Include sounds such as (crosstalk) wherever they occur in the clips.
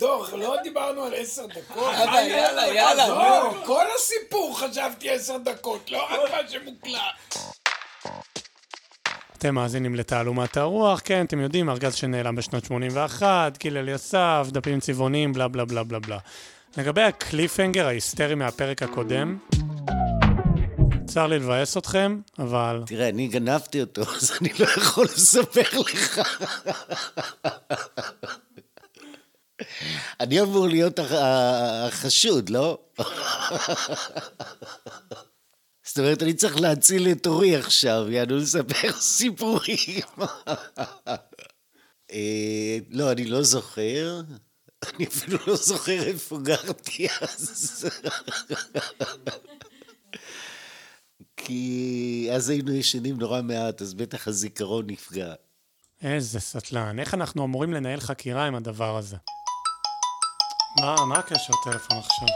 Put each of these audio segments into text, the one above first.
דור, לא דיברנו על עשר דקות. יאללה, יאללה, יאללה, לא, כל הסיפור חשבתי עשר דקות, לא רק מה שמוקלט. אתם מאזינים לתעלומת הרוח, כן, אתם יודעים, ארגז שנעלם בשנת 81, גיל אליסף, דפים צבעוניים, בלה בלה בלה בלה בלה. לגבי הקליפהנגר ההיסטרי מהפרק הקודם, צר לי לבאס אתכם, אבל... תראה, אני גנבתי אותו, אז אני לא יכול לספר לך. אני אמור להיות הח- החשוד, לא? זאת אומרת, אני צריך להציל את אורי עכשיו, יענו לספר סיפורים. אה, לא, אני לא זוכר. אני אפילו לא זוכר איפה גרתי אז. כי אז היינו ישנים נורא מעט, אז בטח הזיכרון נפגע. איזה סטלן, איך אנחנו אמורים לנהל חקירה עם הדבר הזה? מה, מה הקשר טלפון עכשיו?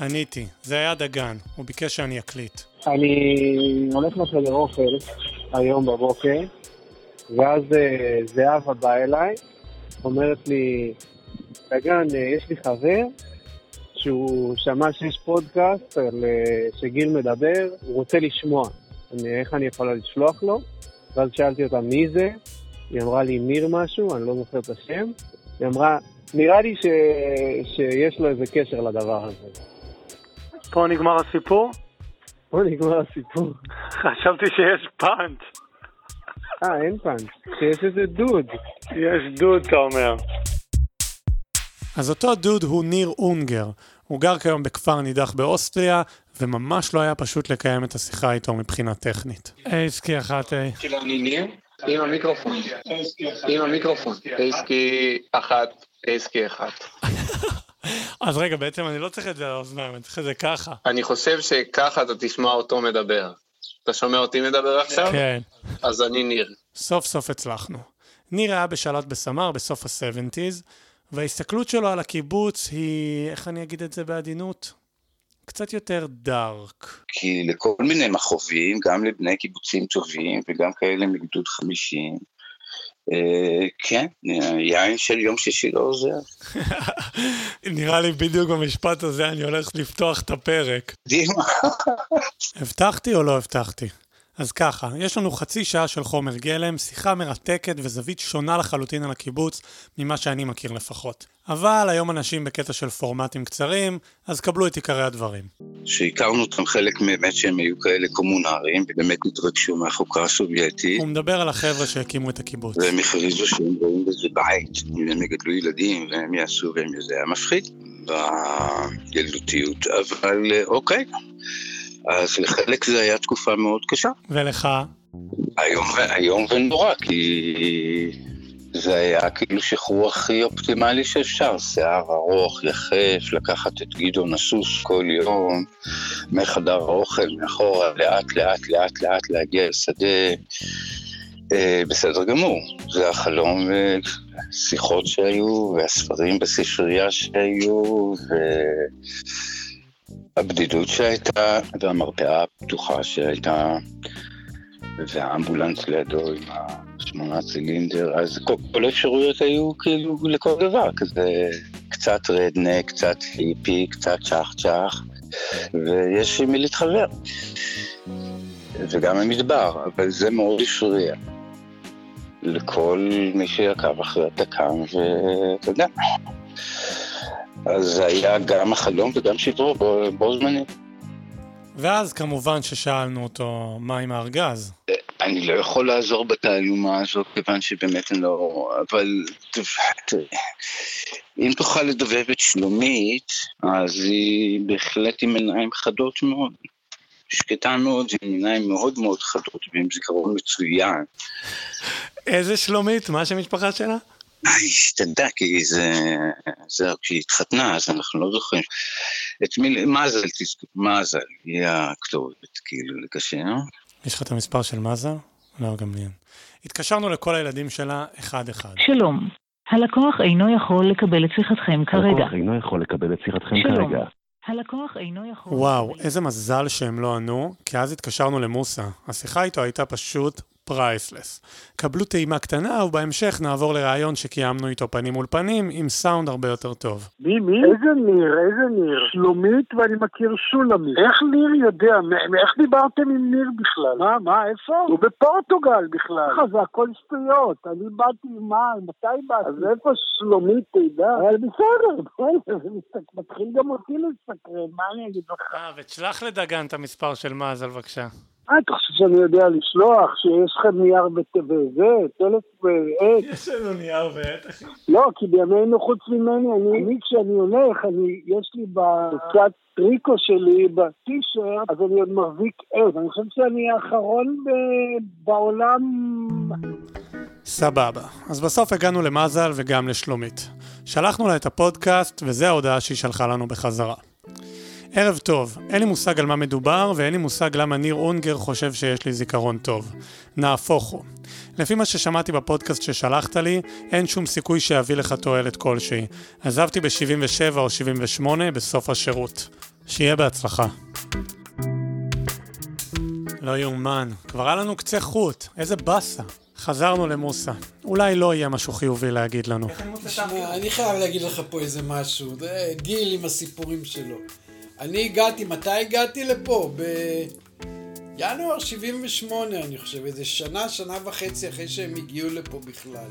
עניתי, זה היה דגן, הוא ביקש שאני אקליט. אני הולך לחדר אוכל היום בבוקר, ואז אה, זהבה באה אליי, אומרת לי, דגן, אה, יש לי חבר שהוא שמע שיש פודקאסט אה, שגיל מדבר, הוא רוצה לשמוע. אני, איך אני יכולה לשלוח לו? ואז שאלתי אותה מי זה, היא אמרה לי ניר משהו, אני לא זוכר את השם. היא אמרה, נראה לי ש... שיש לו איזה קשר לדבר הזה. פה נגמר הסיפור? פה נגמר הסיפור. (laughs) חשבתי שיש פאנץ'. אה, אין פאנץ', שיש איזה דוד. יש דוד, אתה אומר. אז אותו דוד הוא ניר אונגר. הוא גר כיום בכפר נידח באוסטריה, וממש לא היה פשוט לקיים את השיחה איתו מבחינה טכנית. אייסקי אחת איי. כאילו אני ניר, עם המיקרופון, עם המיקרופון, פייסקי אחת, פייסקי אחת. (laughs) אז רגע, בעצם אני לא צריך את זה על האוזניים, אני צריך את זה ככה. אני חושב שככה אתה תשמע אותו מדבר. אתה שומע אותי מדבר עכשיו? כן. אז אני ניר. סוף סוף הצלחנו. ניר היה בשלט בסמר בסוף ה-70's, וההסתכלות שלו על הקיבוץ היא, איך אני אגיד את זה בעדינות? קצת יותר דארק. כי לכל מיני מכאובים, גם לבני קיבוצים טובים וגם כאלה מגדוד חמישים, אה, כן, יין של יום שישי לא עוזר. (laughs) נראה לי בדיוק במשפט הזה אני הולך לפתוח את הפרק. (laughs) הבטחתי או לא הבטחתי? אז ככה, יש לנו חצי שעה של חומר גלם, שיחה מרתקת וזווית שונה לחלוטין על הקיבוץ ממה שאני מכיר לפחות. אבל היום אנשים בקטע של פורמטים קצרים, אז קבלו את עיקרי הדברים. שהכרנו אותם חלק באמת שהם היו כאלה קומונריים, ובאמת התרגשו מהחוקה הסובייטית, הוא מדבר על החבר'ה שהקימו את הקיבוץ. והם הכריזו שהם רואים בזה בית, הם יגדלו ילדים והם יעשו והם זה היה מפחיד בילדותיות, אבל אוקיי. אז לחלק זה היה תקופה מאוד קשה. ולך, איום, ו- איום ונורא, כי זה היה כאילו שחרור הכי אופטימלי שאפשר, שיער ארוך, יחף, לקחת את גדעון הסוס כל יום מחדר האוכל, מאחורה, לאט לאט לאט לאט להגיע לשדה. אה, בסדר גמור, זה החלום ושיחות שהיו, והספרים בספרייה שהיו, והבדידות שהייתה, והמרפאה הפתוחה שהייתה, והאמבולנס לידו עם השמונה צילינדר, אז כל, כל האפשרויות היו כאילו לכל דבר, כזה קצת רדנק, קצת היפי, קצת צ'ח צ'ח, ויש עם מי להתחבר. וגם המדבר, אבל זה מאוד הפריע. לכל מי שעקב אחרי התק"ם, ואתה יודע. אז זה היה גם החלום וגם שדרו בו, בו זמנית. ואז כמובן ששאלנו אותו, מה עם הארגז? אני לא יכול לעזור בתעלומה הזאת, כיוון שבאמת אני לא... אבל אם תוכל לדבב את שלומית, אז היא בהחלט עם עיניים חדות מאוד. שקטה מאוד, עם עיניים מאוד מאוד חדות, ועם זיכרון מצוין. איזה שלומית? מה השם משפחה שלה? איי, שתדע, כי זה... זה כשהיא התחתנה, אז אנחנו לא זוכרים. את מי... מזל, תזכור, מזל, היא הכתובת, כאילו, לקשר. יש לך את המספר של מזל? לא, גם לי אין. התקשרנו לכל הילדים שלה אחד-אחד. שלום, הלקוח אינו יכול לקבל את שיחתכם כרגע. הלקוח אינו יכול לקבל את שיחתכם שלום. כרגע. הלקוח אינו יכול... וואו, איזה מזל שהם לא ענו, כי אז התקשרנו למוסה. השיחה איתו הייתה פשוט Priceless. קבלו טעימה קטנה ובהמשך נעבור לראיון שקיימנו איתו פנים מול פנים עם סאונד הרבה יותר טוב. מי, מי? איזה ניר? איזה ניר? שלומית ואני מכיר שולמית. איך ניר יודע? איך דיברתם עם ניר בכלל? מה, מה, איפה? הוא בפורטוגל בכלל. ככה, זה הכל שטויות. אני באתי, מה, מתי באתי? אז איפה שלומית תדע? אבל בסדר, מתחיל גם אותי לסקרן, מה אני אגיד לך? אה, ותשלח לדגן את המספר של מזל בבקשה. אה, אתה חושב שאני יודע לשלוח, שיש לך נייר וזה, טלפון ועט? יש לנו נייר ועט, אחי. לא, כי בימינו חוץ ממני, אני, אני כשאני הולך, אני, יש לי בקצת טריקו שלי, בטישרט, אז אני עוד מחזיק עז. אני חושב שאני האחרון ב- בעולם... סבבה. אז בסוף הגענו למזל וגם לשלומית. שלחנו לה את הפודקאסט, וזו ההודעה שהיא שלחה לנו בחזרה. ערב טוב, אין לי מושג על מה מדובר, ואין לי מושג למה ניר אונגר חושב שיש לי זיכרון טוב. נהפוך הוא. לפי מה ששמעתי בפודקאסט ששלחת לי, אין שום סיכוי שיביא לך תועלת כלשהי. עזבתי ב-77 או 78 בסוף השירות. שיהיה בהצלחה. לא יאומן, כבר היה לנו קצה חוט, איזה באסה. חזרנו למוסה. אולי לא יהיה משהו חיובי להגיד לנו. אני חייב להגיד לך פה איזה משהו. גיל עם הסיפורים שלו. אני הגעתי, מתי הגעתי לפה? בינואר 78, אני חושב, איזה שנה, שנה וחצי אחרי שהם הגיעו לפה בכלל.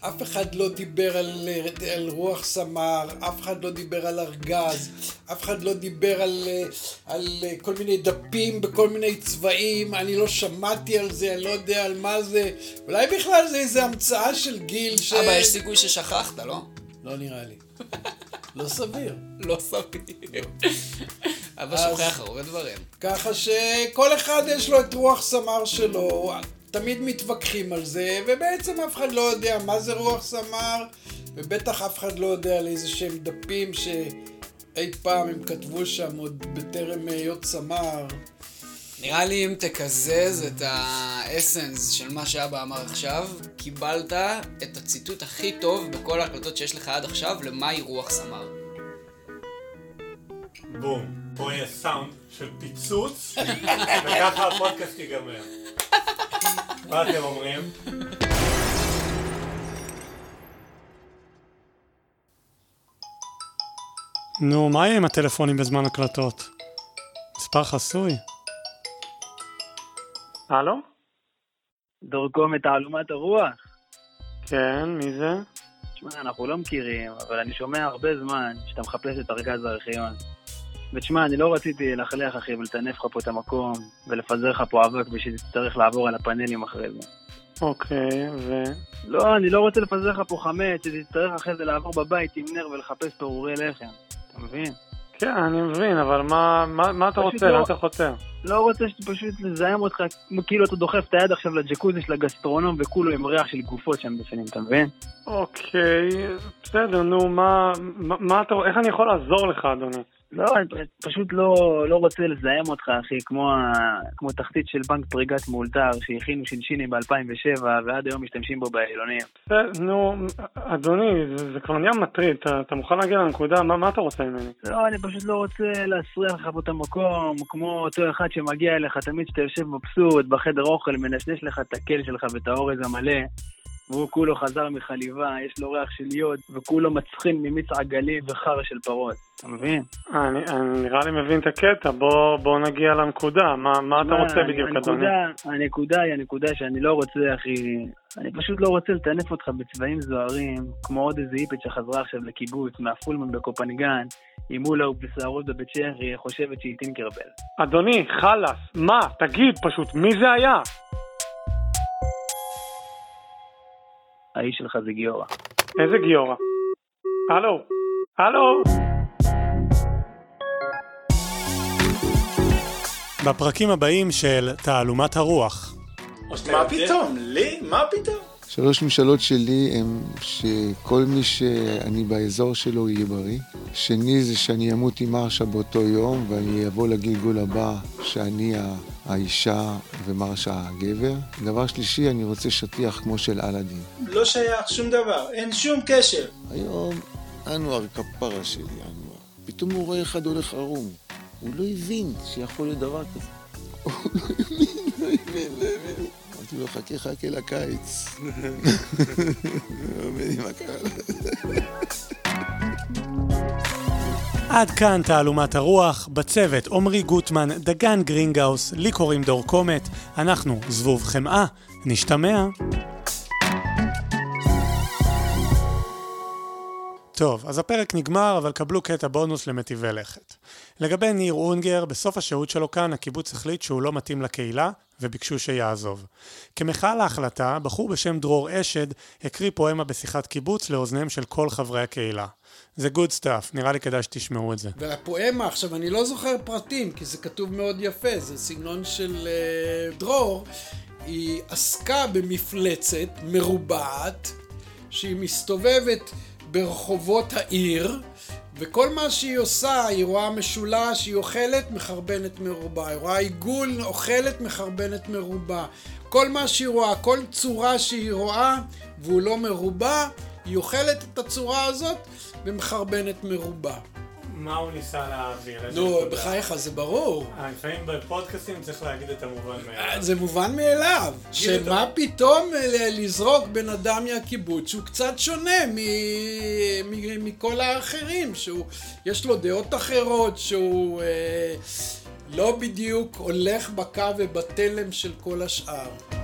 אף אחד לא דיבר על, על רוח סמר, אף אחד לא דיבר על ארגז, אף אחד לא דיבר על, על כל מיני דפים בכל מיני צבעים, אני לא שמעתי על זה, אני לא יודע על מה זה. אולי בכלל זה איזה המצאה של גיל ש... אבא, יש סיכוי ששכחת, לא? לא נראה לי. (laughs) לא סביר. לא סביר. אבא שוכח הרבה דברים. ככה שכל אחד יש לו את רוח סמר שלו, תמיד מתווכחים על זה, ובעצם אף אחד לא יודע מה זה רוח סמר, ובטח אף אחד לא יודע על איזה שהם דפים שאי פעם הם כתבו שם עוד בטרם היות סמר. נראה לי אם תקזז את האסנס של מה שאבא אמר עכשיו, קיבלת את הציטוט הכי טוב בכל ההקלטות שיש לך עד עכשיו למהי רוח סמר. בום. פה יהיה סאונד של פיצוץ, וככה הפודקאסט ייגמר. מה אתם אומרים? נו, מה יהיה עם הטלפונים בזמן הקלטות? מספר חסוי. הלו? דורכו מתעלומת הרוח. כן, מי זה? תשמע, אנחנו לא מכירים, אבל אני שומע הרבה זמן שאתה מחפש את ארגז הארכיון. ותשמע, אני לא רציתי ללכלך, אחי, ולטנף לך פה את המקום, ולפזר לך פה אבק בשביל שתצטרך לעבור על הפאנלים אחרי זה. אוקיי, ו... לא, אני לא רוצה לפזר לך פה חמץ, שתצטרך אחרי זה לעבור בבית עם נר ולחפש פירורי לחם. אתה מבין? כן, אני מבין, אבל מה, מה, מה אתה רוצה? לא- לאן אתה חותר? לא רוצה שפשוט לזהם אותך, כאילו אתה דוחף את היד עכשיו לג'קוזי של הגסטרונום וכולו עם ריח של גופות שם בפנים, אתה מבין? אוקיי, בסדר, נו, מה, מה, מה אתה, איך אני יכול לעזור לך, אדוני? לא, אני פשוט לא, לא רוצה לזהם אותך, אחי, כמו, ה, כמו תחתית של בנק פריגת מאולתר, שהכינו שינשינים ב-2007, ועד היום משתמשים בו באלונים. בסדר, נו, אדוני, זה, זה כבר נהיה מטריד, אתה, אתה מוכן להגיע לנקודה? מה, מה אתה רוצה ממני? לא, אני פשוט לא רוצה להסריח לך פה את המקום, כמו אותו אחד שמגיע אליך תמיד כשאתה יושב מבסוט בחדר אוכל, מנשנש לך את הקל שלך ואת האורז המלא, והוא כולו חזר מחליבה, יש לו ריח של יוד, וכולו מצחין ממיץ עגלים וחרא של פרות. אתה מבין? אני, אני נראה לי מבין את הקטע, בוא, בוא נגיע לנקודה, מה, מה אתה מה, רוצה בדיוק, אדוני? הנקודה, הנקודה היא הנקודה שאני לא רוצה, אחי, אני פשוט לא רוצה לטנף אותך בצבעים זוהרים, כמו עוד איזה איפת שחזרה עכשיו לקיבוץ, מהפולמן בקופנגן, עם מולה ובשערות בבית שחי, חושבת שהיא טינקרבל. אדוני, חלאס, מה? תגיד פשוט, מי זה היה? האיש שלך זה גיורא. איזה גיורא? הלו? הלו? בפרקים הבאים של תעלומת הרוח. מה פתאום? לי? מה פתאום? שלוש משאלות שלי הם שכל מי שאני באזור שלו יהיה בריא. שני זה שאני אמות עם מרשה באותו יום ואני אבוא לגלגול הבא שאני האישה ומרשה הגבר. דבר שלישי, אני רוצה שטיח כמו של אלאדין. לא שייך שום דבר, אין שום קשר. היום אנואר כפרה שלי, אנואר. פתאום הוא רואה אחד הולך ערום. הוא לא הבין שיכול להיות דבר כזה. (laughs) הוא לא הבין, לא הבין, לא הבין. אמרתי לו, חכה חכה לקיץ. (laughs) לא מבין מה קרה (laughs) עד כאן תעלומת הרוח, בצוות עמרי גוטמן, דגן גרינגאוס, לי קוראים דור קומט, אנחנו זבוב חמאה, נשתמע. טוב, אז הפרק נגמר, אבל קבלו קטע בונוס למטיבי לכת. לגבי ניר אונגר, בסוף השהות שלו כאן, הקיבוץ החליט שהוא לא מתאים לקהילה, וביקשו שיעזוב. כמחאה להחלטה, בחור בשם דרור אשד הקריא פואמה בשיחת קיבוץ לאוזניהם של כל חברי הקהילה. זה good stuff, נראה לי כדאי שתשמעו את זה. והפואמה, עכשיו אני לא זוכר פרטים, כי זה כתוב מאוד יפה, זה סגנון של אה, דרור, היא עסקה במפלצת מרובעת, שהיא מסתובבת ברחובות העיר, וכל מה שהיא עושה, היא רואה משולש, היא אוכלת, מחרבנת מרובע. היא רואה עיגול, אוכלת, מחרבנת מרובע. כל מה שהיא רואה, כל צורה שהיא רואה, והוא לא מרובע, היא אוכלת את הצורה הזאת ומחרבנת מרובע. מה הוא ניסה להעביר? נו, בחייך, זה ברור. אה, לפעמים בפודקאסטים צריך להגיד את המובן מאליו. זה מובן מאליו. שמה פתאום לזרוק בן אדם מהקיבוץ שהוא קצת שונה מכל האחרים, שהוא, יש לו דעות אחרות, שהוא אה, לא בדיוק הולך בקו ובתלם של כל השאר.